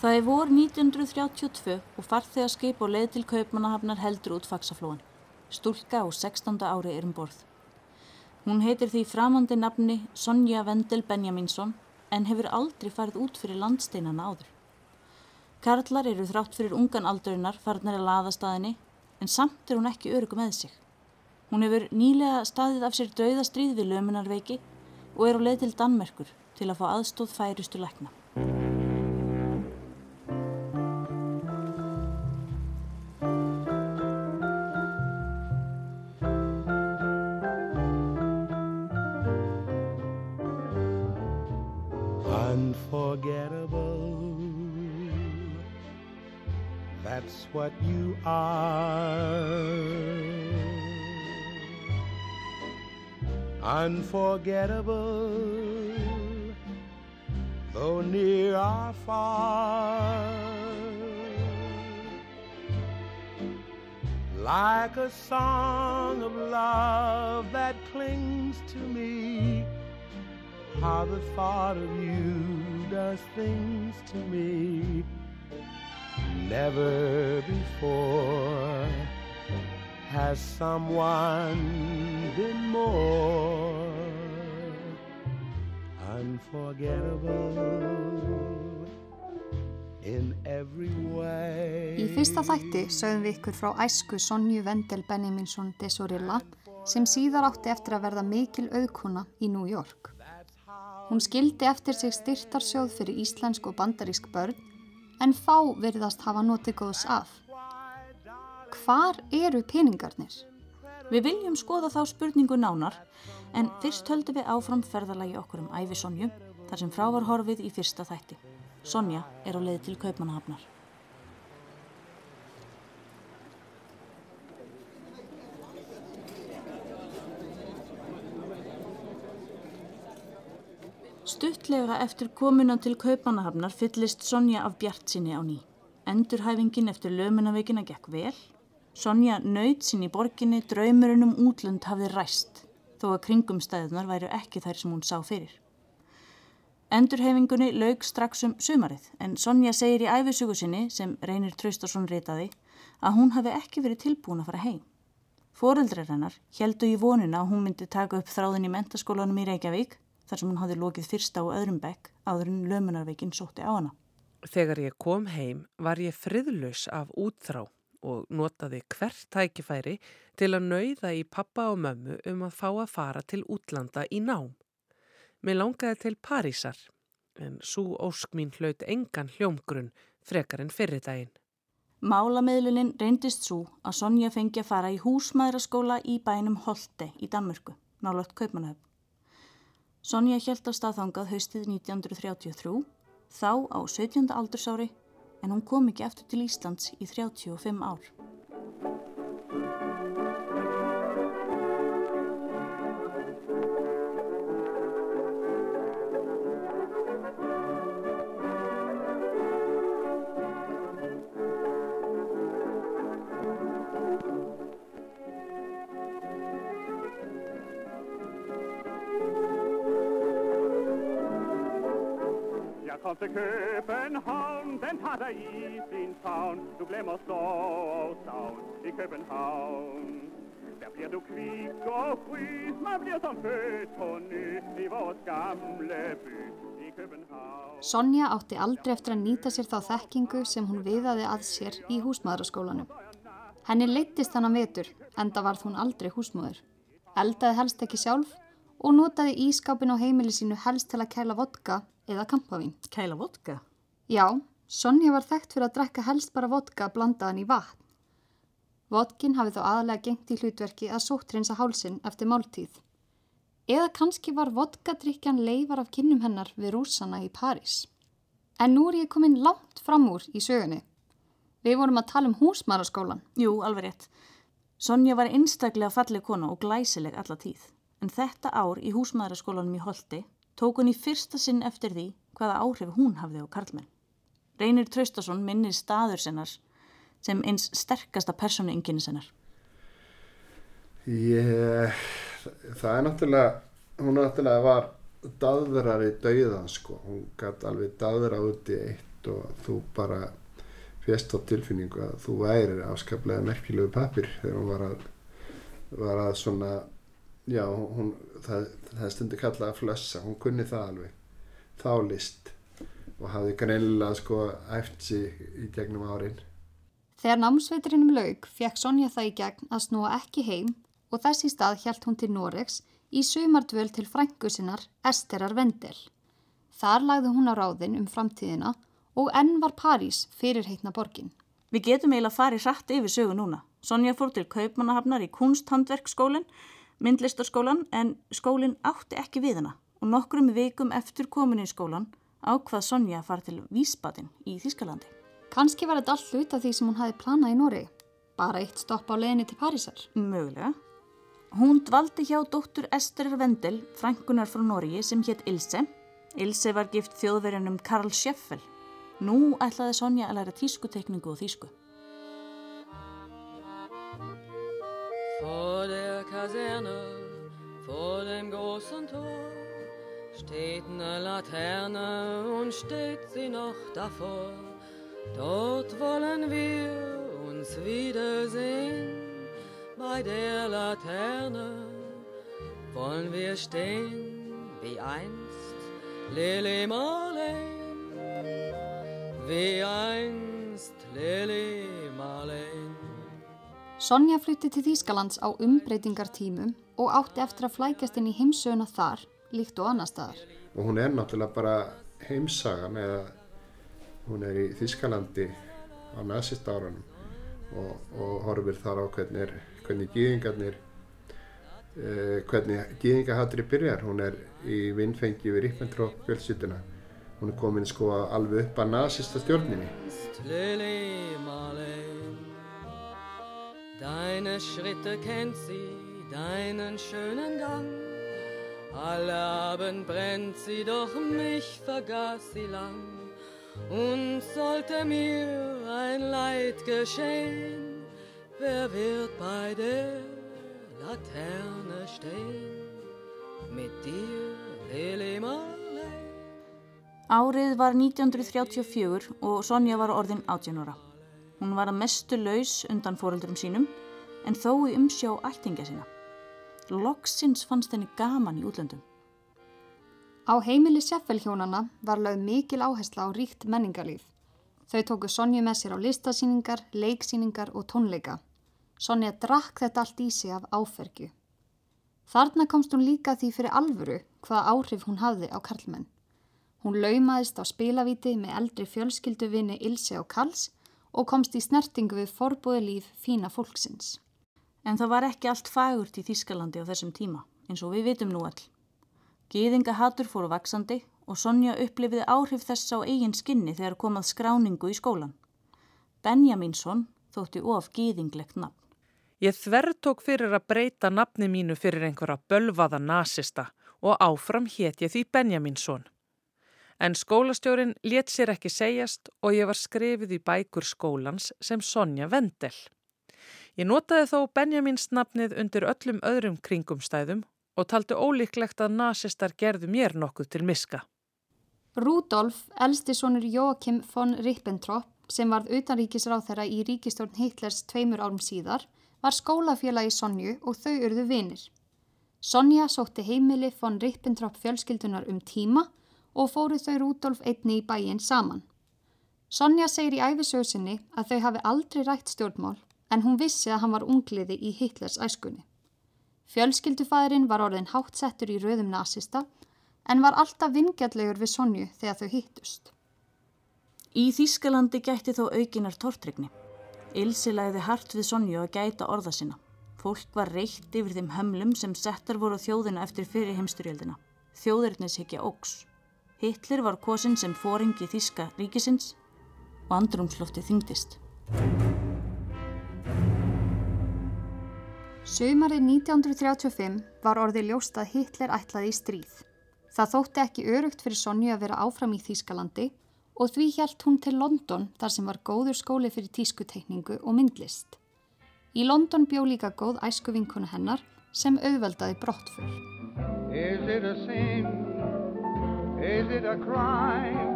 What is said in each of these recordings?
Það er vor 1932 og farþegarskip og leið til kaupmannahafnar heldur út faksaflóan. Stúlka á 16. ári er um borð. Hún heitir því framandi nafni Sonja Vendel Benjaminsson en hefur aldrei farið út fyrir landsteinana áður. Karlar eru þrátt fyrir ungan aldurinnar farnar að laða staðinni en samt er hún ekki örugu með sig. Hún hefur nýlega staðið af sér dauðastríð við lömunarveiki og er á leið til Danmerkur til að fá aðstóð færustu lekna. Are. Unforgettable, though near or far. Like a song of love that clings to me, how the thought of you does things to me Never before has someone been more unforgettable in every way. Í fyrsta þætti sögðum við ykkur frá æsku Sonju Vendel Benjaminsson de Sorilla sem síðar átti eftir að verða mikil auðkona í New York. Hún skildi eftir sig styrtarsjóð fyrir íslensk og bandarísk börn en fá verðast hafa notið góðs af. Hvar eru peningarnir? Við viljum skoða þá spurningu nánar en fyrst höldum við áfram ferðalagi okkur um æfi Sonju þar sem frá var horfið í fyrsta þætti. Sonja er á leið til Kaupmannahafnar. Stuttlega eftir komuna til Kaupanahafnar fyllist Sonja af bjart sinni á ný. Endurhæfingin eftir lömunaveikina gekk vel. Sonja nöyð sín í borginni, draumurinn um útlönd hafði ræst, þó að kringumstæðunar væru ekki þær sem hún sá fyrir. Endurhæfingunni laug strax um sumarið, en Sonja segir í æfisugu sinni, sem reynir Traustarsson ritaði, að hún hafi ekki verið tilbúin að fara heim. Fóreldrar hennar heldu í vonuna að hún myndi taka upp þráðin í mentaskólanum í Reykjavík þar sem hún hafði lokið fyrsta og öðrum bekk áður en lömunarveikin sótti á hana. Þegar ég kom heim var ég friðlaus af útþrá og notaði hvert tækifæri til að nauða í pappa og mömmu um að fá að fara til útlanda í nám. Mér langaði til Parísar, en svo ósk mín hlaut engan hljómgrunn frekar en fyrirdaginn. Málameðlunin reyndist svo að Sonja fengi að fara í húsmaðuraskóla í bænum Holte í Danmörku, nálagt Kaupmannahöfn. Sonja hjælt á staðfangað haustið 1933, þá á 17. aldursári, en hún kom ekki eftir til Íslands í 35 ár. Kom til København, den har dig i sin favn. Du glemmer sorg og savn i København. Der bliver du kvik og frys, man bliver som født på ny i vores gamle by. Sonja átti aldrei eftir að nýta sér þá þekkingu sem hún viðaði að sér í húsmaðuraskólanum. Henni leittist hann að vetur, enda varð hún aldrei húsmaður. Eldaði helst ekki sjálf og notaði ískápin á heimili sínu helst til að kæla vodka eða kampavín. Kæla vodka? Já, Sonja var þekkt fyrir að drekka helst bara vodka blandaðan í vatn. Vodkin hafið þó aðalega gengt í hlutverki að sóttrinsa hálsin eftir máltíð. Eða kannski var vodkadrykjan leifar af kynnum hennar við rúsana í París. En nú er ég komin langt fram úr í sögunni. Við vorum að tala um húsmaraskólan. Jú, alveg rétt. Sonja var einstaklega falleg kona og glæsileg alla tíð. En þetta ár í húsmaraskólanum í Holti tók hún í fyrsta sinn eftir því hvaða áhrif hún hafði á Karlmenn. Reynir Traustason minnir staður sennars sem eins sterkasta personu ynginni sennar. Ég, það er náttúrulega, hún náttúrulega var daðverar í dauðan sko, hún gæti alveg daðverað út í eitt og þú bara férst á tilfinningu að þú væri afskaplega merkilegu pappir þegar hún var að, var að svona, já, hún, það, það stundi kallað að flössa, hún kunni það alveg, þá list og hafði greinilega sko æft sig í gegnum árin. Þegar námsveiturinnum laug fekk Sonja það í gegn að snúa ekki heim og þessi stað hjælt hún til Noregs í sumardvöl til frængu sinnar Esterar Vendel. Þar lagði hún á ráðin um framtíðina og enn var París fyrir heitna borgin. Við getum eiginlega farið hratt yfir sögu núna. Sonja fór til Kaupmannahafnar í kunsthandverkskólinn, myndlistarskólan, en skólinn átti ekki við hana og nokkrum vikum eftir komin í skólan ákvað Sonja að fara til Vísbatin í Þískalandi. Kanski var þetta allt hlut af því sem hún hafi planað í Nóri. Bara eitt stopp á leginni til Parísar. Mögulega. Hún dvaldi hjá dóttur Esterir Vendel, frængunar frá Nóri sem hétt Ilse. Ilse var gift þjóðverjanum Karl Scheffel. Nú ætlaði Sonja að læra tískutekningu og þísku. Kaserne, vor dem großen Tor, steht eine Laterne und steht sie noch davor. Dort wollen wir uns wiedersehen, bei der Laterne wollen wir stehen, wie einst Lili Marleen, wie einst Lili. Sonja flutti til Þýskalands á umbreytingartímum og átti eftir að flækjast inn í heimsöguna þar, líkt og annar staðar. Og hún er náttúrulega bara heimsagan eða hún er í Þýskalandi á nazist árunum og, og horfir þar á hvernig, er, hvernig gýðingarnir eh, hvernig gýðingahatri byrjar. Hún er í vinnfengi við Rippentrop fjölsýtuna hún er komin sko alveg upp að nazista Marleen, deine Schritte kennt sie, deinen schönen Gang. Alle Abend brennt sie, doch mich vergaß sie lang. Und sollte mir ein Leid geschehen, wer wird bei der Laterne stehen? Mit dir, Lili Marleen. Árið var 1934 og Sonja var orðin 18 ára. Hún var að mestu laus undan fóröldurum sínum en þó í umsjá ættingja sína. Loksins fannst henni gaman í útlöndum. Á heimili Sjeffelhjónana var lögð mikil áhersla á ríkt menningarlíf. Þau tóku Sonju með sér á listasýningar, leiksýningar og tónleika. Sonja drakk þetta allt í sig af áfergju. Þarna komst hún líka því fyrir alvöru hvaða áhrif hún hafði á karlmenn. Hún laumaðist á spilavíti með eldri fjölskylduvinni Ilse og Karls og komst í snertingu við forbúði líf fína fólksins. En það var ekki allt fagurt í Þískalandi á þessum tíma, eins og við vitum nú all. Gýðingahatur fóru vaksandi og Sonja upplifiði áhrif þess á eigin skinni þegar komað skráningu í skólan. Benjaminsson þótti of gýðinglegt nafn. Ég þverrtók fyrir að breyta nafni mínu fyrir einhverja bölvaða nasista og áfram hétt ég því Benjaminsson. En skólastjórin let sér ekki segjast og ég var skrifið í bækur skólans sem Sonja Vendel. Ég notaði þó Benjamins nafnið undir öllum öðrum kringumstæðum og taldi ólíklegt að nasistar gerðu mér nokkuð til miska. Rudolf, elsti sonur Joachim von Ribbentrop, sem varð utanríkisráð þeirra í ríkistjórn Hitlers tveimur árum síðar, var skólafélagi Sonju og þau urðu vinir. Sonja sótti heimili von Ribbentrop fjölskyldunar um tíma og fóru þau Rudolf einni í bæin saman. Sonja segir í æfisögsinni að þau hafi aldrei rætt stjórnmál en hún vissi að hann var ungliði í Hitlers æskunni. Fjölskyldufæðurinn var orðin háttsettur í röðum nazista en var alltaf vingjallegur við Sonju þegar þau hittust. Í Þískalandi gætti þó aukinar tortrygni. Ilsi lagði hart við Sonju að gæta orða sinna. Fólk var reitt yfir þeim hömlum sem settar voru þjóðina eftir fyrir heimsturjöldina. Þjóðirnis hekja ógs. Hitler var kosin sem fóringi Þíska ríkisins og andrumslofti þyngdist. Sumarið 1935 var orðið ljóst að Hitler ætlaði í stríð. Það þótti ekki örugt fyrir Sonju að vera áfram í Þýskalandi og því hjælt hún til London þar sem var góður skóli fyrir tískutekningu og myndlist. Í London bjó líka góð æsku vinkuna hennar sem auðveldaði brottfur. Is it a crime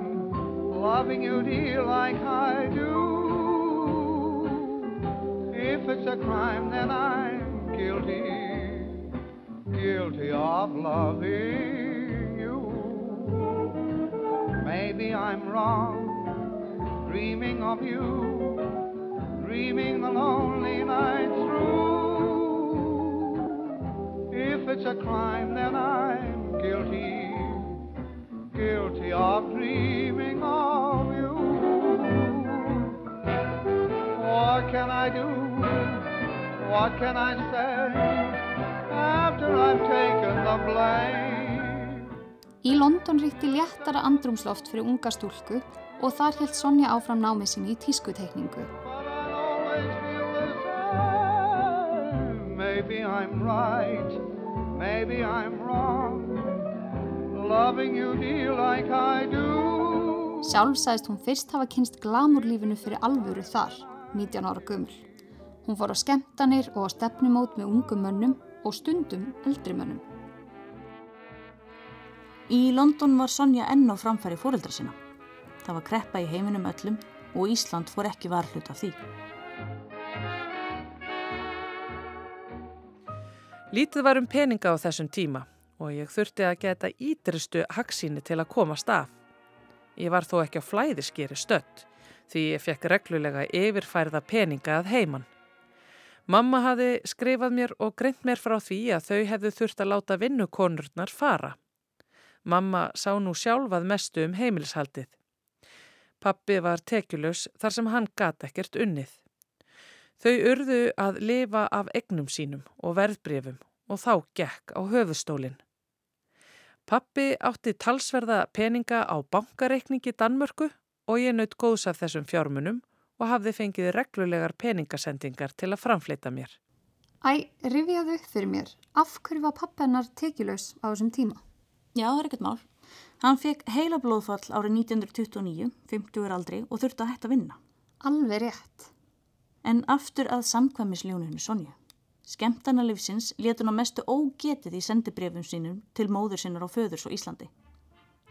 loving you dear like I do. If it's a crime, then I'm guilty, guilty of loving you. Maybe I'm wrong, dreaming of you, dreaming the lonely night through. If it's a crime, then I'm guilty, guilty of dreaming of you. What can I do? What can I say after I've taken the blame? Í London ríkti léttara andrumsloft fyrir unga stúlku og þar held Sonja áfram námið sinni í tískutekningu. Maybe I'm right, maybe I'm wrong. Loving you dear like I do. Sjálf sagðist hún fyrst hafa kynst glamurlífinu fyrir alvöru þar, 19 ára gömul. Hún fór á skemmtanir og á stefnumót með ungum mönnum og stundum eldri mönnum. Í London var Sonja enn á framfæri fóreldra sinna. Það var kreppa í heiminum öllum og Ísland fór ekki varhlut af því. Lítið var um peninga á þessum tíma og ég þurfti að geta ídristu haksíni til að komast af. Ég var þó ekki á flæðiskeri stött því ég fekk reglulega yfirfærða peninga að heiman. Mamma hafi skrifað mér og greint mér frá því að þau hefðu þurft að láta vinnukonurnar fara. Mamma sá nú sjálfað mestu um heimilshaldið. Pappi var tekjulegs þar sem hann gata ekkert unnið. Þau urðu að lifa af egnum sínum og verðbrefum og þá gekk á höfustólinn. Pappi átti talsverða peninga á bankareikningi Danmörku og ég naut góðs af þessum fjármunum og hafði fengið reglulegar peningasendingar til að framfleita mér. Æ, rifjaðu upp fyrir mér, af hverju var pappa hennar tekjulegs á þessum tíma? Já, það er ekkert mál. Hann fekk heila blóðfall árið 1929, 50 aldri og þurfti að hætta að vinna. Alveg rétt. En aftur að samkvæmisljóninu Sonju. Skemtana livsins letur hann á mestu ógetið í sendibrefum sínum til móður sinnar á föðurs og Íslandi.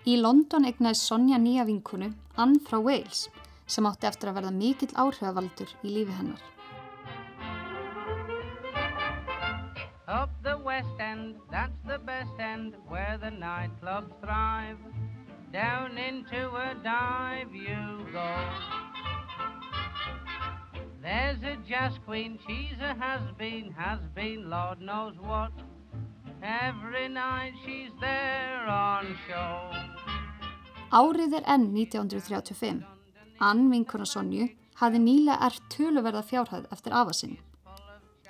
Í London egnaði Sonja nýja vinkunu, Ann frá Wales, sem átti eftir að verða mikill áhrifavaldur í lífi hennar. Up the west end, that's the best end where the nightclubs thrive. Down into a dive you go. There's a jazz queen, she's a has-been, has-been, Lord knows what. Every night she's there on show. Árið er enn 1935. Ann, vinkona Sonju, hafði nýlega ert töluverða fjárhæð eftir afa sinn.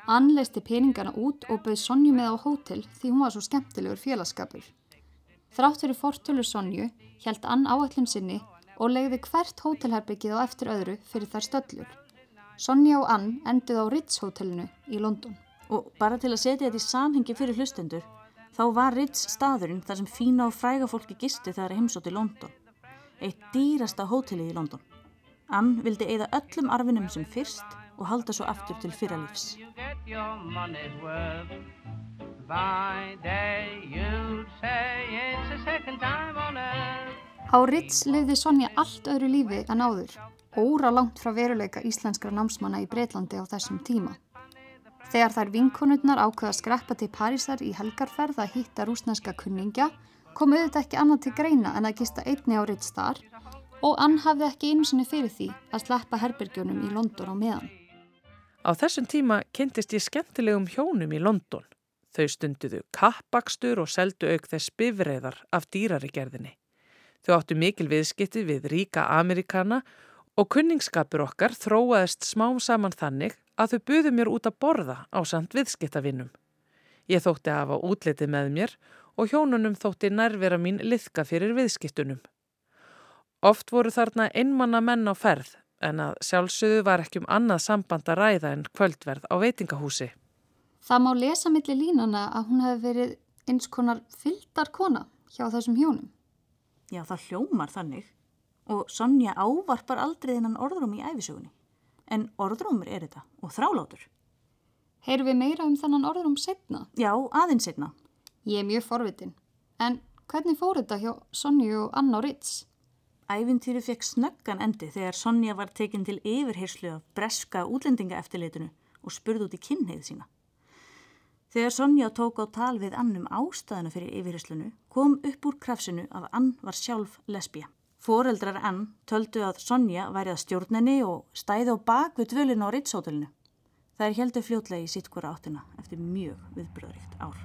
Ann leisti peningana út og bauð Sonju með á hótel því hún var svo skemmtilegur félagskapur. Þrátt fyrir fortölu Sonju held Ann áallum sinni og legði hvert hótelherbyggið á eftir öðru fyrir þær stöllur. Sonja og Ann enduð á Ritz hótelinu í London. Og bara til að setja þetta í samhengi fyrir hlustendur, þá var Ritz staðurinn þar sem fína og fræga fólki gisti þegar heimsótt í London. Eitt dýrasta hótelið í London. Ann vildi eigða öllum arfinum sem fyrst og halda svo aftur til fyrralífs. Á Ritz lifði Sonja allt öðru lífi en áður, óra langt frá veruleika íslenskra námsmanna í Breitlandi á þessum tíma. Þegar þær vinkonurnar ákveða skreppa til Parísar í helgarferð að hitta rúsneska kunningja, kom auðvitað ekki annað til greina en að gista einni á Ritz þar og Ann hafði ekki einu sinni fyrir því að sleppa herbergjónum í London á meðan. Á þessum tíma kynntist ég skemmtilegum hjónum í London. Þau stunduðu kappakstur og seldu auk þess bifreiðar af dýrari gerðinni. Þau áttu mikil viðskipti við ríka Amerikana og kunningsskapur okkar þróaðist smám saman þannig að þau buðu mér út að borða á samt viðskiptavinnum. Ég þótti að hafa útlitið með mér og hjónunum þótti nærvera mín liðka fyrir viðskiptunum. Oft voru þarna einmanna menn á ferð en að sjálfsögðu var ekki um annað samband að ræða en kvöldverð á veitingahúsi. Það má lesa millir línana að hún hefði verið eins konar fyldar kona hjá þessum hjónum. Já, það hljómar þannig. Og Sonja ávarpar aldrei þennan orðrúm í æfisögunni. En orðrúmur er þetta og þrálátur. Heyrum við meira um þennan orðrum setna? Já, aðeins setna. Ég er mjög forvitin. En hvernig fór þetta hjá Sonju og Anna og Ritz? Ævintýri fekk snöggan endi þegar Sonja var tekin til yfirherslu af breska útlendingaeftirleitinu og spurði út í kynneið sína. Þegar Sonja tók á tal við annum ástæðinu fyrir yfirherslunu kom upp úr krafsinu að Ann var sjálf lesbija. Fóreldrar Ann töldu að Sonja værið að stjórnenni og stæði á bak við dvölinu á Ritshótelinu. Það er heldur fljótlega í sitt hvora áttina eftir mjög viðbröðrikt ár.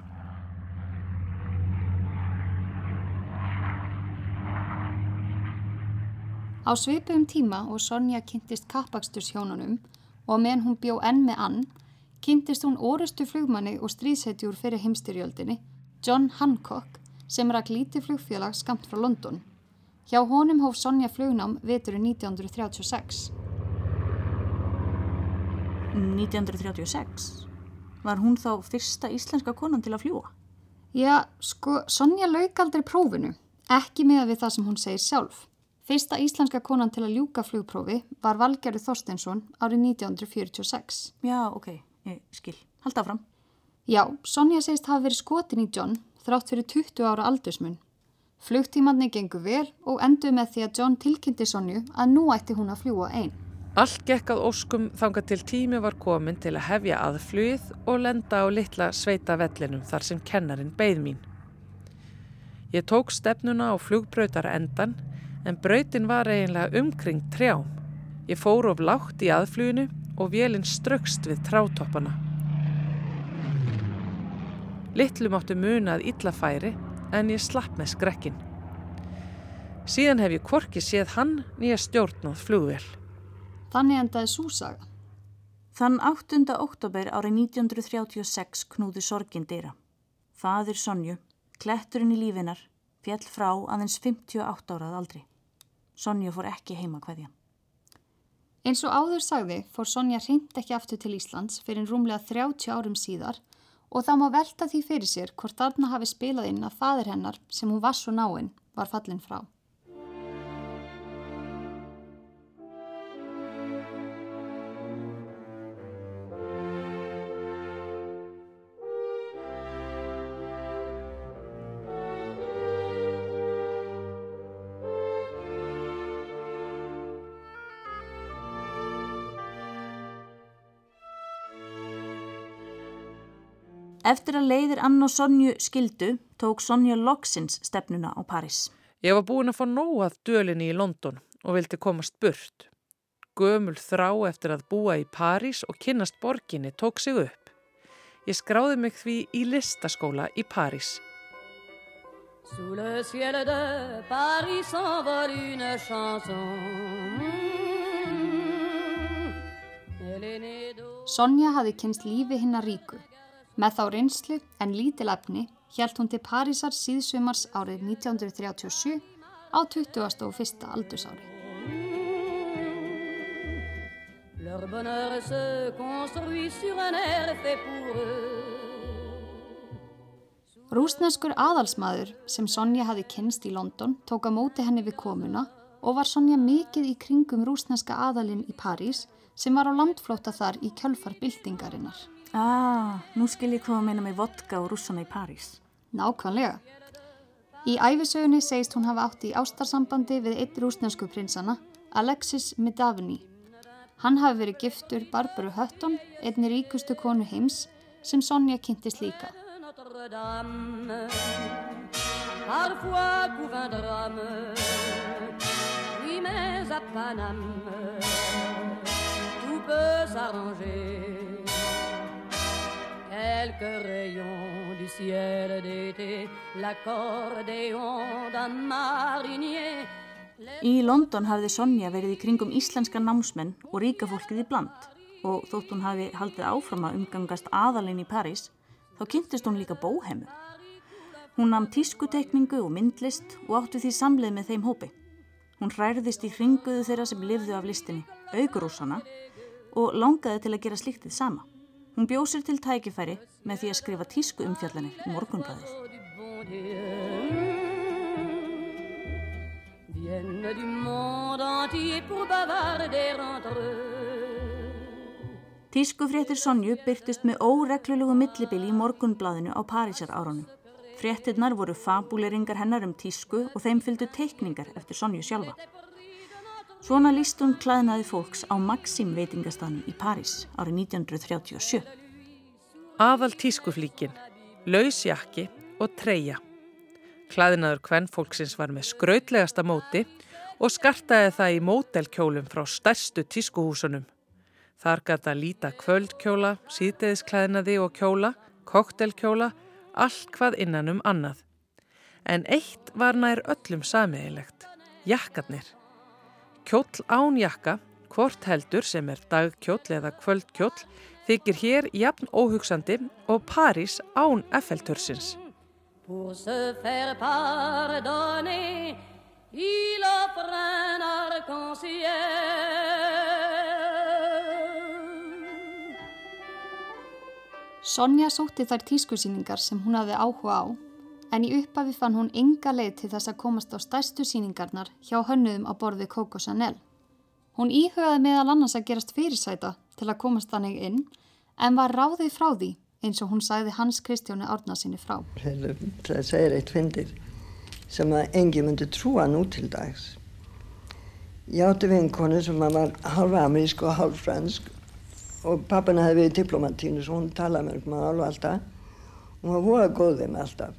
Á svipum tíma og Sonja kynntist kappaksturs-hjónunum og meðan hún bjó enn með ann, kynntist hún orustu flugmanni og stríðsetjúr fyrir heimstyrjöldinni, John Hancock, sem rak lítið flugfélag skamt frá London. Hjá honum hóf Sonja flugnám veturinn 1936. 1936? Var hún þá fyrsta íslenska konan til að fljúa? Já, sko, Sonja lauk aldrei prófinu, ekki með við það sem hún segir sjálf. Fyrsta íslenska konan til að ljúka flugprófi var Valgerður Þorsteinsson árið 1946. Já, ok, ég skil. Halda áfram. Já, Sonja segist hafa verið skotin í John þrátt fyrir 20 ára aldursmun. Flugtímanni gengur vel og endur með því að John tilkynnti Sonju að nú ætti hún að fljúa einn. Allt gekk að óskum þanga til tími var komin til að hefja aðflugið og lenda á litla sveita vellinum þar sem kennarin beigð mín. Ég tók stefnuna á flugbrautara endan en brautin var eiginlega umkring trjám. Ég fór of lágt í aðfluginu og vélinn strökst við trátoppana. Littlum áttu munað illafæri en ég slapp með skrekkin. Síðan hef ég korki séð hann nýja stjórnáð flugvél. Þannig endaði súsaga. Þann 8. oktober árið 1936 knúði sorgin dýra. Fadir Sonju, kletturinn í lífinar, fjall frá aðeins 58 árað aldri. Sonja fór ekki heima hverjan. Eins og áður sagði fór Sonja hreint ekki aftur til Íslands fyrir rúmlega 30 árum síðar og það má velta því fyrir sér hvort þarna hafi spilað inn að fadir hennar sem hún var svo náinn var fallin frá. Eftir að leiðir Ann og Sonju skildu tók Sonja loksins stefnuna á París. Ég var búin að fá nóað dölinni í London og vildi komast burt. Gömul þrá eftir að búa í París og kynnast borginni tók sig upp. Ég skráði mig því í listaskóla í París. Sous le ciel de Paris s'envole une chanson. D'eau. Sonja hafi kynst lífi hinnar ríku. Með þá reynslu en lítil efni hjælt hún til Parísar síðsumars árið 1937 á 21. aldursári. Leur bonheur se construit sur un air fait pour eux. Rúsneskur aðalsmaður sem Sonja hafi kynst í London tók að móti henni við komuna og var Sonja mikið í kringum rúsneska aðalinn í París sem var á landflóta þar í kjölfar byltingarinnar. Ah, nú skil ég hvað að meina með vodka og rússana í París. Nákvæmlega. Í æfisögunni segist hún hafa átt í ástarsambandi við eitt rúsnesku prinsana, Alexis Midavni. Hann hafi verið giftur Barbaru Hutton, einni ríkustu konu heims, sem Sonja kynntist líka. Parfois Quelques rayons du ciel d'été, l'accordéon d'un marinier, Í London hafði Sonja verið í kringum íslenska námsmenn og ríka fólkið í bland og þótt hún hafi haldið áfram að umgangast aðalinn í París þá kynntist hún líka bóhemu. Hún namn tískutekningu og myndlist og áttu því samleið með þeim hópi. Hún hræðist í hringuðu þeirra sem lifðu af listinni, aukurúsana, og langaði til að gera slíktið sama. Hún bjóð sér til tækifæri með því að skrifa tísku umfjallanir í morgunblæðið. Tískufréttir Sonju byrtist með óreglulegu millibili í morgunblæðinu á Parísar árunum. Fréttinnar voru fabuleringar hennar um tísku og þeim fylgdu teikningar eftir Sonju sjálfa. Svona líst hún klæðnaði fólks á Maxim veitingastanum í París árið 1937. Aðal tískuflíkin, lausjakki og treyja. Klæðinaður kvenn fólksins var með skrautlegasta móti og skartaði það í mótelkjólum frá stærstu tískuhúsunum. Þar gata líta kvöldkjóla, síðdeðisklæðinaði og kjóla, koktelkjóla, allt hvað innan um annað. En eitt var nær öllum samiðilegt, jakkarnir. Kjóll án jakka, hvort heldur sem er dagkjóll eða kvöldkjóll, þykir hér jafn óhugsandi og París án Eiffeltursins. Pour se faire pardonner, il offre un arc-en-ciel. Sonja sótti þær tískusýningar sem hún hafði áhuga á, en í upphafi fann hún enga leið til þess að komast á stærstu sýningarnar hjá hönnuðum á borði Coco Chanel. Hún íhugaði meðal annars að gerast fyrirsæta til að komast þannig inn, en var ráðið frá því eins og hún sagði Hans Kristjáni Árnarsinni frá. Það segir eitt fyndir sem að engi myndi trúa nú til dags. Ég átti vinkonu sem var halv amerísk og halv fransk og pappina hefði verið diplomatínu svo hún talaði mér um alveg alltaf. Hún var voða góð við mig alltaf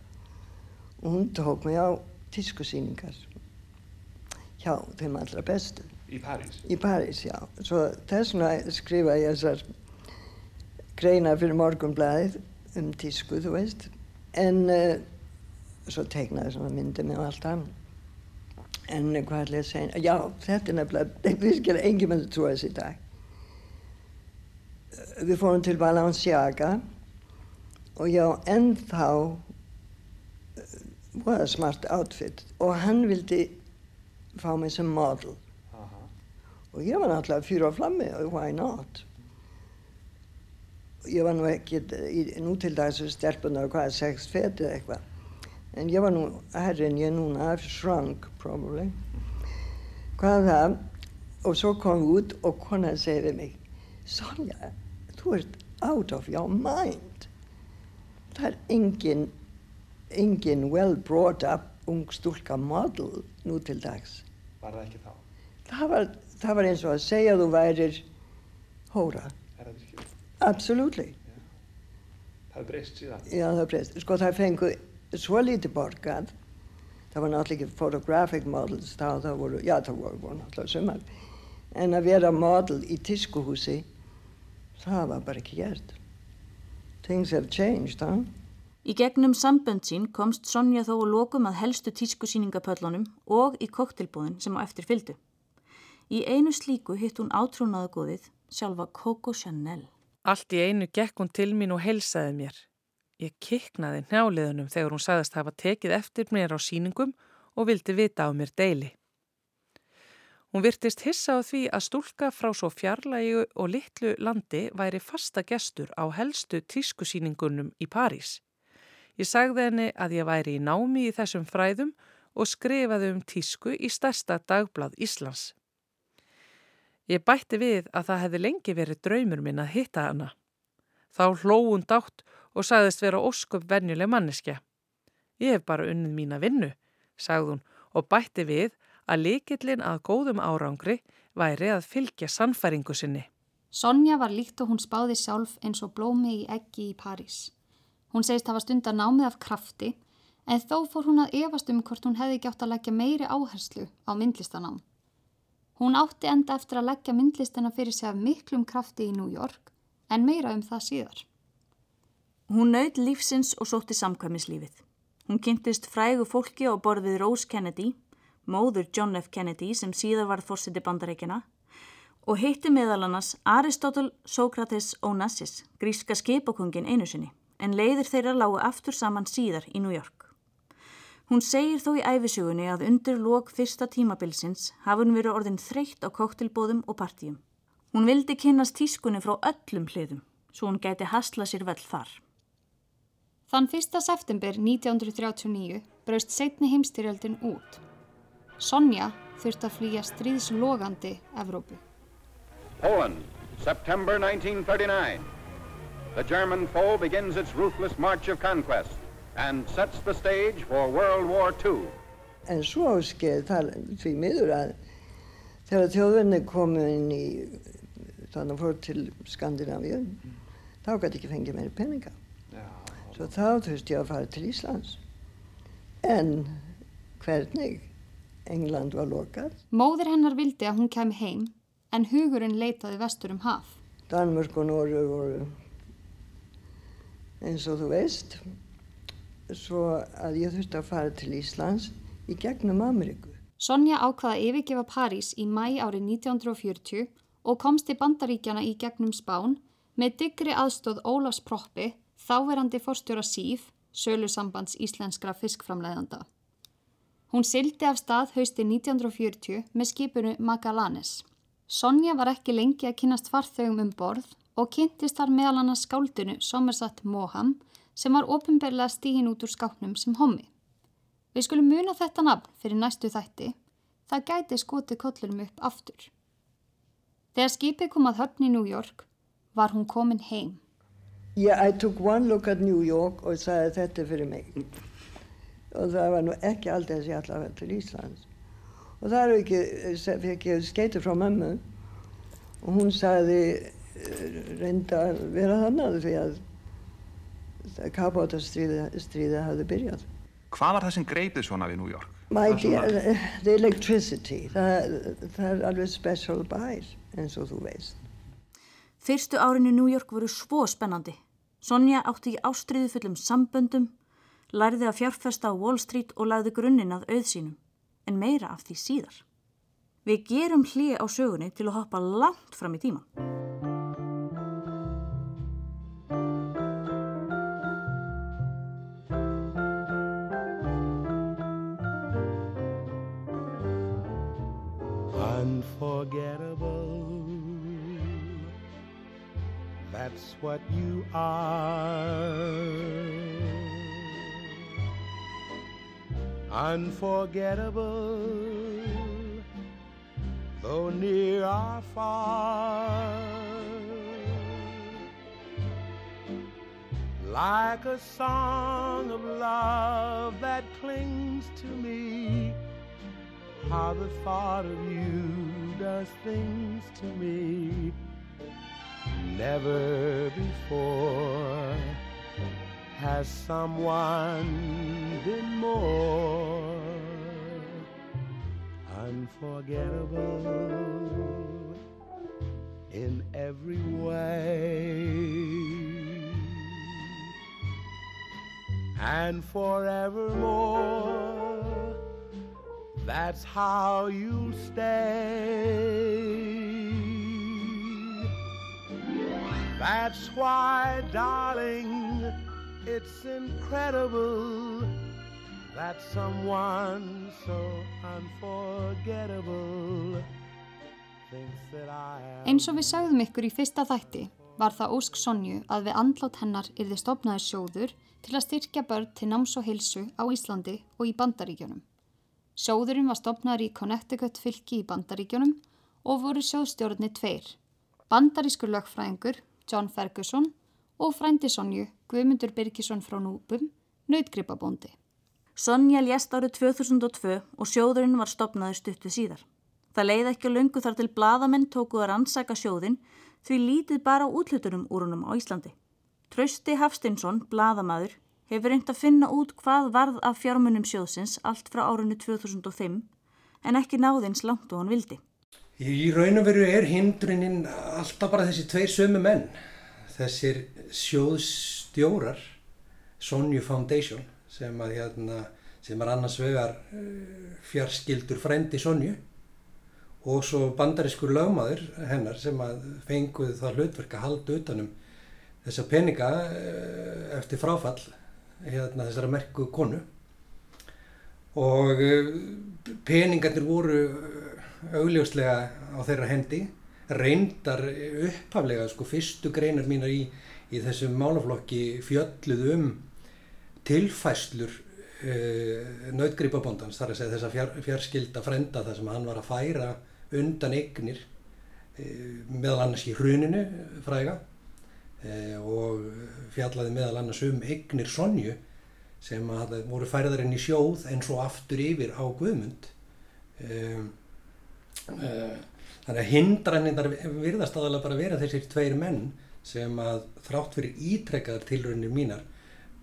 og hún tók mig á tískusýningar hjá þeim allra bestu. Í París? Í París, já. Svo þess vegna skrifa ég þessar greina fyrir morgunblæðið um tísku, þú veist. En uh, svo teiknaði svona myndi með alltaf. En uh, hvað ætla ég að segja? Já, þetta er nefnilega, virkir engin með trúa þessi dag. Við fórum til Balenciaga og ég á ennþá voða smart outfit og hann vildi fá mig sem model. Aha. Og ég var náttúrulega fyrir á flammi og why not? Ég var nú ekki, í- nú til dags við stelpunar hvað er sex fet eða eitthvað. En ég var nú herri en ég núna, shrunk probably. Hvað það? Og svo kom við út og konan segi við mig, Sonja, þú ert out of your mind. Það er engin, engin well brought up ung stúlka model nú til dags. Var það ekki þá? Það var, það var eins og að segja að þú værir hóra. Er það virkilega? Absolutely. Það er breyst síðan. Já, það breyst. Sko það fengu svo lítið borgað. Það var náttúrulega ekki photographic models þá, það voru, já það voru, voru náttúrulega sumar. En að vera model í tískuhúsi, það var bara ekki gert. Things have changed, huh? Í gegnum sambönd sín komst Sonja þó að lokum að helstu tískusýningapöllunum og í koktelbúðin sem á eftir fylgdu. Í einu slíku hitt hún átrúnaða góðið, sjálfa Coco Chanel. Allt í einu gekk hún til mín og heilsaði mér. Ég kiknaði njáliðunum þegar hún sagðist hafa tekið eftir mér á síningum og vildi vita á mér deili. Hún virtist hissa á því að stúlka frá svo fjarlægu og litlu landi væri fasta gestur á helstu tískusýningunum í París. Ég sagði henni að ég væri í námi í þessum fræðum og skrifaði um tísku í stærsta dagblað Íslands. Ég bætti við að það hefði lengi verið draumur minn að hitta hana. Þá hló hún dátt og sagðist vera ósköp venjuleg manneskja. Ég hef bara unnið mína vinnu, sagði hún og bætti við að likillin að góðum árangri væri að fylgja sannfæringu sinni. Sonja var líkt og hún spáði sjálf eins og blómi í eggi í París. Hún segist hafa stundar námið af krafti en þó fór hún að efast um hvort hún hefði ekki átt að leggja meiri áherslu á myndlistanám. Hún átti enda eftir að leggja myndlistana fyrir sig af miklum krafti í New York en meira um það síðar. Hún naut lífsins og sótti samkvæmislífið. Hún kynntist frægu fólki á borðið Rose Kennedy, móður John F. Kennedy sem síðar varð fórseti bandarækjana og heitti meðal annars Aristotle Sókrates Onassis, gríska skipakongin einu sinni, en leiðir þeirra lágu aftur saman síðar í New York. Hún segir þó í æfisugunni að undir lok fyrsta tímabilsins hafi hún verið orðin þreytt á koktelbóðum og partíum. Hún vildi kynast tískunni frá öllum hliðum, svo hún gæti hasla sér vel þar. Þann 1. september 1939 braust setni heimstyrjöldin út. Sonja þurfti að flýja stríðslogandi Evrópu. Poland, September 1939. The German foe begins its ruthless march of conquest. and sets the stage for World War II. En svo skeið það því miður að þegar þjóðvenni komu inn í þannig að fór til Skandinavíu þá gæti ekki fengið meiri peninga. Já, Svo þá þurfti ég að fara til Íslands. En hvernig? England var lokað. Móðir hennar vildi að hún kemi heim en hugurinn leitaði vestur um haf. Danmörk og Norður voru eins og þú veist. Svo að ég þurfti að fara til Íslands í gegnum Ameríku. Sonja ákvaða að yfirgefa París í mæ árið 1940 og komst til bandaríkjana í gegnum Spán með digri aðstóð Ólafs Proppi, þáverandi fórstjóra SÍF, sölusambands íslenskra fiskframleiðanda. Hún sildi af stað hausti 1940 með skipunu Magallanes. Sonja var ekki lengi að kynast farþögum um borð og kynntist þar meðal annars skáldinu Somerset Moham sem var ofinberlega stíhin út úr skápnum sem hommi. Við skulum muna þetta nafn fyrir næstu þætti, það gæti skoti kollunum upp aftur. Þegar skipið kom að höfn í New York var hún komin heim. Yeah, I took one look at New York og sagði þetta fyrir mig. Og það var nú ekki aldrei þess að ég ætlaði að vera til Íslands. Og það er ekki, fekk ég skeiti frá mömmu og hún sagði reynda að vera þannig því að kapátastriði hafði byrjað. Hvað var það sem greipið svona við New York? My Það svona- dear, the electricity, það, það er alveg special bær eins og þú veist. Fyrstu árin í New York voru svo spennandi. Sonja átti í ástriðu fullum samböndum, lærði að fjárfesta á Wall Street og lagði grunninn að auð sínum, en meira af því síðar. Við gerum hlið á sögunni til að hoppa langt fram í tíman. What you are. Unforgettable, though near or far. Like a song of love that clings to me how the thought of you does things to me never before has someone been more unforgettable in every way and forevermore that's how you'll stay. That's why, darling, it's incredible that someone so unforgettable thinks that I am. Eins og við sagðum ykkur í fyrsta þætti var það ósk Sonju að við andlát hennar yrði stopnaði sjóður til að styrkja börn til náms og hilsu á Íslandi og í Bandaríkjunum. Sjóðurinn var stopnaður í Connecticut fylki í Bandaríkjunum og voru sjóðstjórnir tveir, bandarískur lögfræðingur John Ferguson og frændi Sonju Guðmundur Birgisson frá Núbum, nautgripabóndi. Sonja lést árið 2002 og sjóðurinn var stopnaði stuttu síðar. Það leiði ekki að löngu þar til bladamenn tóku að rannsaka sjóðin því lítið bara útlutunum úr honum á Íslandi. Trausti Hafstinsson, bladamaður, hefur reynd að finna út hvað varð af fjármunum sjóðsins allt frá árunni 2005 en ekki náðins langt og hann vildi. Í raun og veru er hindruninn alltaf bara þessi tveir sömu menn. Þessir sjóðstjórar, Sonju Foundation, sem, að, hérna, sem er annars vegar uh, fjarskildur frendi Sonju og svo bandarískur lögmaður hennar sem fenguð það hlutverk að halda utanum þessa peninga uh, eftir fráfall hérna, þessara merku konu og uh, peningarnir voru augljóslega á þeirra hendi reyndar upphaflega sko fyrstu greinar mínar í, í þessum málaflokki fjölluð um tilfæslur uh, nautgripabóndans þar að segja þessa fjár, fjárskilda frenda þar sem hann var að færa undan eignir uh, meðal annars í hruninu fræga uh, og fjallaði meðal annars um eignir Sonju sem að voru færðar inn í sjóð en svo aftur yfir á Guðmund. Um, þannig að hindranindar virðast aðalega bara vera þessir tveir menn sem að þrátt fyrir ítrekkaðar tilrönnir mínar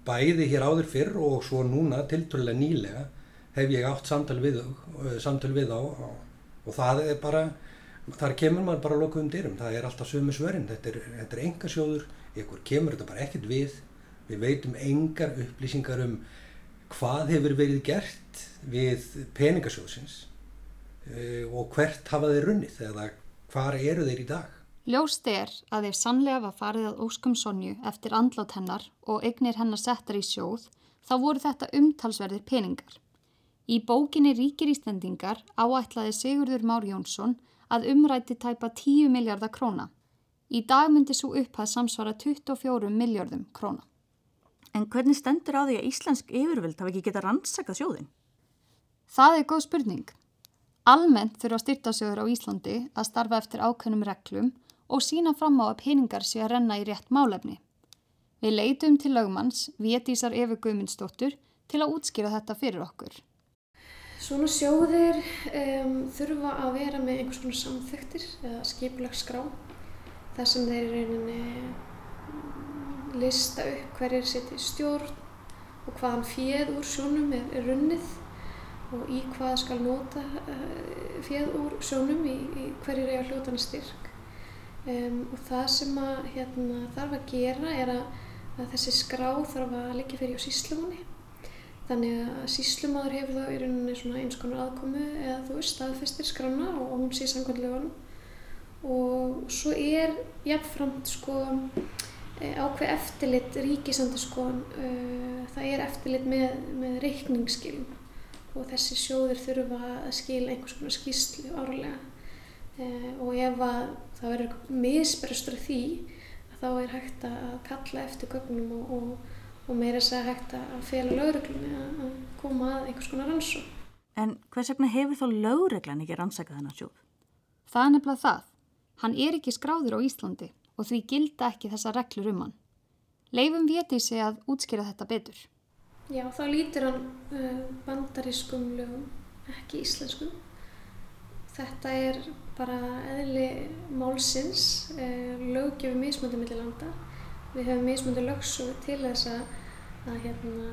bæði hér áður fyrr og svo núna tiltrúlega nýlega hef ég átt samtal við, samtal við á og það er bara, þar kemur maður bara lokuðum dyrum, það er alltaf sömu svörinn, þetta er, er enga sjóður, ykkur kemur þetta bara ekkert við, við veitum engar upplýsingar um hvað hefur verið gert við peningasjóðsins og hvert hafa þeir runnið eða hvar eru þeir í dag. Ljóst er að ef sannlega var farið að óskum Sonju eftir andlát hennar og eignir hennar settar í sjóð, þá voru þetta umtalsverðir peningar. Í bókinni Ríkir Íslandingar áætlaði Sigurður Már Jónsson að umræti tæpa 10 miljardar króna. Í dag myndi svo upphað samsvara 24 miljardum króna. En hvernig stendur á því að Íslensk yfirvöld hafi ekki getað rannsakað sjóðin? Það er góð spurning. Almennt þurfa styrtasjóður á Íslandi að starfa eftir ákveðnum reglum og sína fram á að peningar sé að renna í rétt málefni. Við leitum til lögmanns, Vétísar Efi Guðmundsdóttur, til að útskýra þetta fyrir okkur. Svona sjóðir um, þurfa að vera með einhvers konar samþektir eða skipulagsgrá þar sem þeir reyninni lista upp hverjir seti stjórn og hvaðan fjöð úr sjónum er, er runnið og í hvað skal nota uh, fjöð úr sjónum í, í hverjir eiga hljótana styrk. Um, og það sem að hérna, þarf að gera er að, að þessi skrá þarf að liggja fyrir á síslumanni Þannig að síslumadur hefur þá í rauninni eins konar aðkomu eða þú veist staðfestir skrána og hún sé samkvæmleganum og svo er jafnframt sko eh, ákveð eftirlit ríkisandarskoðan uh, það er eftirlit með, með reikningsskilum og þessi sjóðir þurfa að skila einhvers konar skýslu árlega uh, og ef að það verður misbrestur því þá er hægt að kalla eftir gögnum og, og og meira þess að hægt að fela lögreglunni að koma að einhvers konar rannsó. En hvers vegna hefur þá lögreglan ekki rannsakað þennan sjóð? Það er nefnilega það. Hann er ekki skráður á Íslandi og því gilda ekki þessa reglur um hann. Leifum veti sig að útskýra þetta betur. Já, þá lítir hann uh, bandarískum lögum, ekki íslenskum. Þetta er bara eðli málsins, uh, löggefi mismöndum millir landa. Við höfum mismundu lögsu til þess að, að hérna,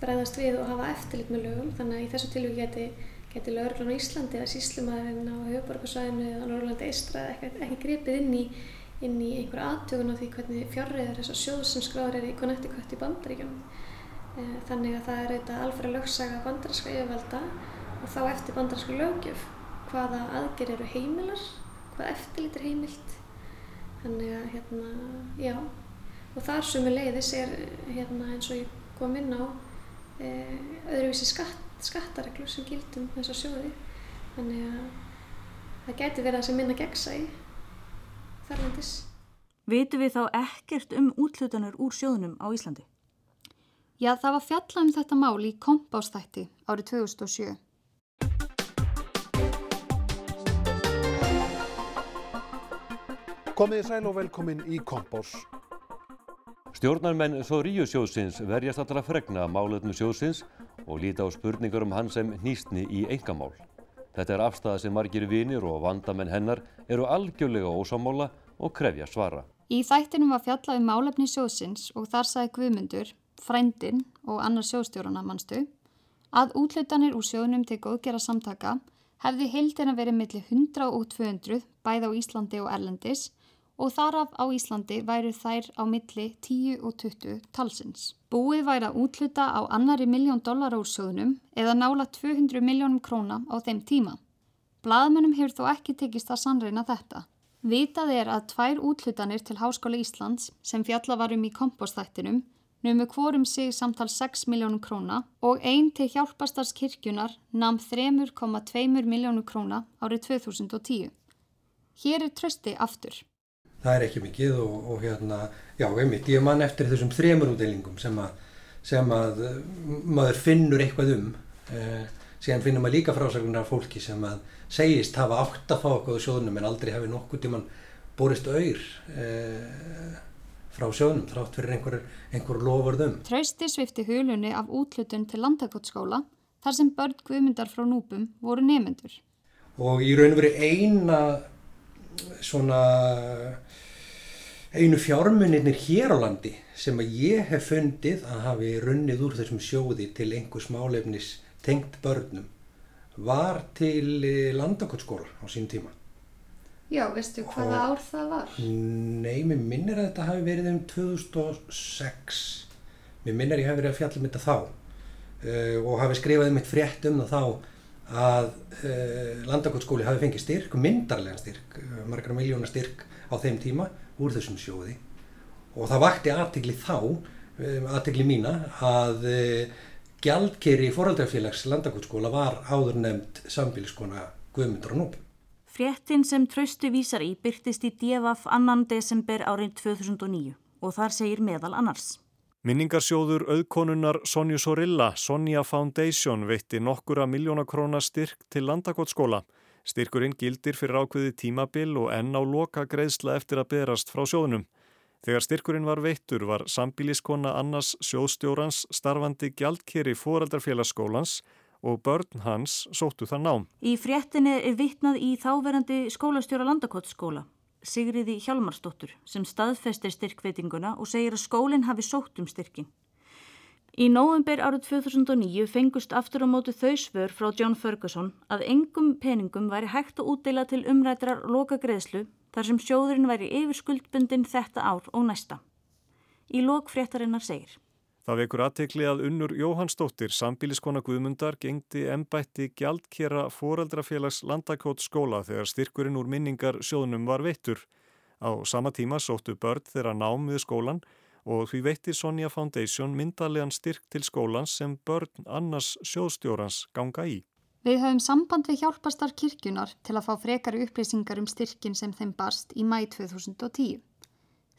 bregðast við og hafa eftirlit með lögum. Þannig að í þessu tilvík geti, geti lögurglun á Íslandi eða síslumæðurinn á höfuborgarsvæðinu eða Norrlandi eistra ekki, gripið inn í, inn í einhver aðtögun á því hvernig fjárriður þessar sjóð sem skráður er í Connecticut í bandaríkjum þannig að það er auðvitað alfæri lögsaga bandarinska yfirvalda og þá eftir bandarinska lögjöf hvaða aðgerð eru heimilar hvað eftirlit er heimilt. Þannig að hérna, já. Og þar sumi leiðis er hérna, eins og ég kom inn á e, öðruvísi skatt, skattareglur sem gildum þessa sjóði. Þannig að það geti verið að sem minna gegsa í þarlandis Vitu við þá ekkert um útlutanur úr sjóðunum á Íslandi? Já, það var fjallað um þetta mál í kompástætti árið 2007. Komiði sæl og velkomin í Kompás. Stjórnarmenn Soríusjóðsins verjast allra fregna málefnu sjóðsins og líta á spurningar um hann sem nýstni í engamál. Þetta er afstæða sem margir vinir og vandamenn hennar eru algjörlega ósámála og krefja svara. Í þættinum var fjallað um málefni sjóðsins og þar sagði Guðmundur, frændin og annar sjóðstjórana mannstu, að útlutanir úr sjóðnum til góðgera samtaka hefði heildina verið millir 100 og 200 bæð á Íslandi og Erlendis og þaraf á Íslandi væru þær á milli 10 og 20 talsins. Búið væri að útluta á annari miljón dólar úr sjóðnum eða nála 200 miljónum króna á þeim tíma. Blaðmennum hefur þó ekki tekist að sannreina þetta. Vitað er að tvær útlutanir til Háskóla Íslands sem fjalla varum í kompostættinum numu hvorum sig samtal 6 miljónum króna og einn til hjálpastarskirkjunar namn 3,2 miljónum króna árið 2010. Hér er trösti aftur. Það er ekki mikið og, og hérna, já, einmitt, ég man eftir þessum þremur útdeilingum sem að, sem að maður finnur eitthvað um. Eh, síðan finnum maður líka frásaglunar fólki sem að segist hafa átt að fá okkur á sjóðunum en aldrei hafi nokkuð tíman borist auður eh, frá sjónum þrátt fyrir einhver, einhver lofurðum. Trausti svifti hulunni af útlutun til landakotskóla þar sem börn guðmyndar frá núpum voru nefendur. Og í raun og veri eina svona einu fjármunirnir hér á landi sem að ég hef fundið að hafi runnið úr þessum sjóði til einhvers málefnis tengt börnum var til landakotskóla á sín tíma. Já, veistu hvaða ár það var? Nei, mér minnir að þetta hafi verið um 2006. Mér minnir að ég hafi verið að fjalla um þetta þá uh, og hafi skrifað um eitt frétt um það þá að uh, landakotskóli hafi fengið styrk, myndarlegan styrk, uh, margra miljóna styrk á þeim tíma úr þessum sjóði og það vakti aðtegli þá, aðtegli mína að gjaldkeri fóraldrafélags landakotskóla var áður nefnd sambíliskona Guðmundur og Núpum. Fréttin sem trausti vísar í byrtist í DFF 2. desember árið 2009 og þar segir meðal annars. Minningarsjóður auðkonunar Sonju Sorilla, Sonja Foundation, veitti nokkura miljónakróna styrk til landakotskóla. Styrkurinn gildir fyrir ákveði tímabil og enn á loka greiðsla eftir að berast frá sjóðunum. Þegar styrkurinn var veittur var sambíliskona annars sjóðstjórans starfandi gjaldkeri fóraldarfélagsskólans og börn hans sóttu það nám. Í fréttinni er vittnað í þáverandi skólastjóra landakottsskóla, Sigriði Hjalmarsdóttur, sem staðfestir styrkveitinguna og segir að skólinn hafi sótt um styrkin. Í nóvember árið 2009 fengust aftur á mótu þau svör frá John Ferguson að engum peningum væri hægt að útdeila til umrætrar loka greiðslu þar sem sjóðurinn væri yfirskuldbundin þetta ár og næsta. Í lok fréttarinnar segir. Það vekur aðtekli að unnur Jóhannsdóttir, sambíliskona Guðmundar, gengdi ennbætti gjaldkera foreldrafélags landakótt skóla þegar styrkurinn úr minningar sjóðnum var veittur. Á sama tíma sóttu börn þeirra nám við skólan og því veitti Sonja Foundation myndalegan styrk til skólans sem börn annars sjóðstjórans ganga í. Við höfum samband við hjálpastar kirkjunar til að fá frekari upplýsingar um styrkin sem þeim barst í mæ 2010.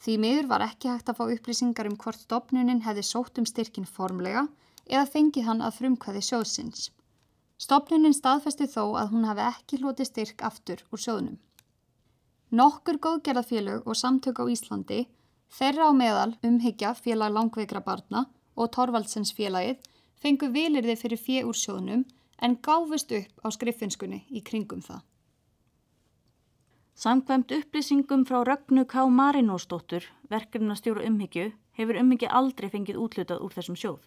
Því miður var ekki hægt að fá upplýsingar um hvort stopnunin hefði sótt um styrkin formlega eða fengið hann að frumkvæði sjóðsins. Stopnunin staðfesti þó að hún hafi ekki hloti styrk aftur úr sjóðnum. Nokkur góðgerðafélög og samtök á Íslandi, þeirra á meðal umhyggja félag langveikra barna og Torvaldsens félagið fengu vilirði fyrir fjö úr sjóðnum en gáfust upp á skriffinskunni í kringum það. Samkvæmt upplýsingum frá Rögnu K. Marinósdóttur, verkefnastjóru umhyggju, hefur umhyggja aldrei fengið útlutað úr þessum sjóð.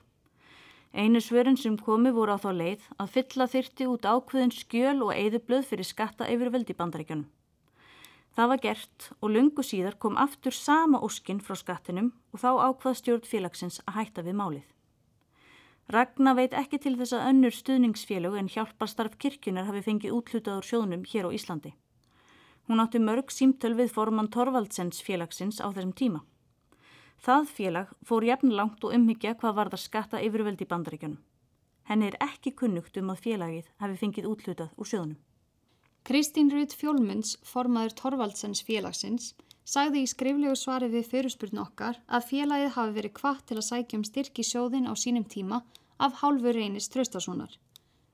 Einu svörun sem komi voru á þá leið að fylla þyrti út ákveðin skjöl og eigðublöð fyrir skatta yfirvöld í bandaríkjunum. Það var gert og lungu síðar kom aftur sama óskinn frá skattinum og þá ákvað stjórn félagsins að hætta við málið. Ragnar veit ekki til þess að önnur stuðningsfélög en hjálparstarf kirkjunar hafi fengið útlutað úr sjóðnum hér á Íslandi. Hún átti mörg símtöl við formann Torvaldsens félagsins á þessum tíma. Það félag fór jafn langt og umhyggja hvað var það skatta yfirveldi bandaríkjunum. Henni er ekki kunnugt um að félagið hafi fengið útlutað úr sjöðunum. Kristín Rut Fjólmunds, formaður Torvaldsens félagsins, sagði í skriflegu svari við fyrirspurn okkar að félagið hafi verið kvart til að sækja um styrki sjóðin á sínum tíma af hálfu reynist tröstasonar.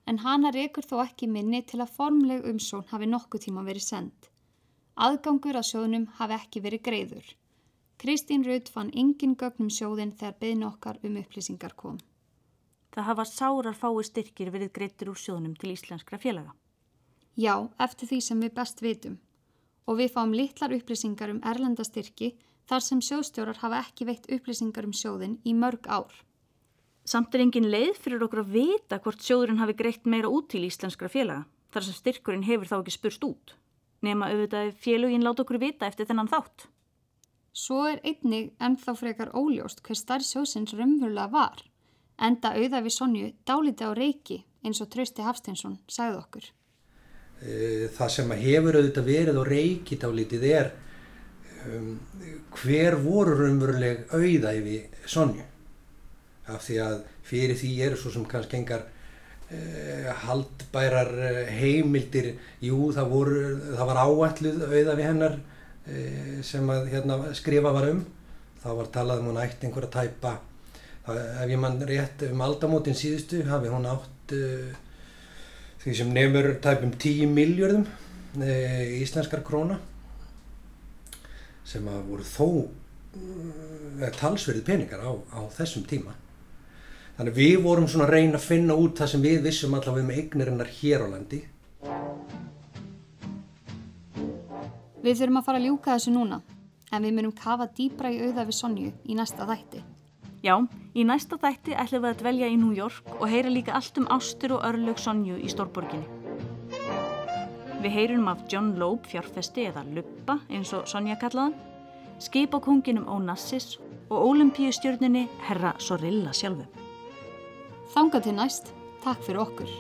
En hana rekur þó ekki minni til að formleg umsón hafi nokkuð tíma verið sendt. Aðgangur að sjóðnum hafi ekki verið greiður. Kristín Rudd fann engin gögnum sjóðin þegar beðin okkar um upplýsingar kom. Það hafa sárar fái styrkir verið greitur úr sjóðnum til íslenskra félaga. Já, eftir því sem við best vitum. Og við fáum litlar upplýsingar um erlenda styrki þar sem sjóðstjórar hafa ekki veitt upplýsingar um sjóðin í mörg ár. Samt er engin leið fyrir okkur að vita hvort sjóðurinn hafi greitt meira út til íslenskra félaga þar sem styrkurinn hefur þá ekki spurst út nema auðvitað félugin láta okkur vita eftir þennan þátt. Svo er einnig ennþá frekar óljóst hver starf sjósins raunverulega var, enda auða við Sonju dáliti á reiki eins og Trausti Hafsteinsson sagði okkur. E, það sem hefur auðvitað verið á reiki dálitið er um, hver voru raunveruleg auða yfir Sonju. Af því að fyrir því eru svo sem kannski engar haldbærar eh, heimildir. Jú það, voru, það var áætluð auða við hennar eh, sem að hérna, skrifa var um. Þá var talað um hún ætti einhver að tæpa. Það, ef ég mann rétt um aldamótin síðustu hafi hún átt uh, því sem nefnur tæpum 10 miljardum uh, íslenskar króna sem að voru þó uh, talsverði peningar á, á þessum tíma. Þannig við vorum svona að reyna að finna út það sem við vissum allavega um eignirinnar hér á landi. Við þurfum að fara að ljúka þessu núna, en við myndum kafa dýbra í auða við Sonju í næsta þætti. Já, í næsta þætti ætlum við að dvelja í New York og heyra líka allt um ástur og örlög Sonju í Stórborginni. Við heyrum af John Loeb fjárfesti eða Luppa eins og Sonja kallaðan, skipakonginum Onassis og olimpíustjörninni Herra Sorilla sjálfu. Þanga til næst, takk fyrir okkur.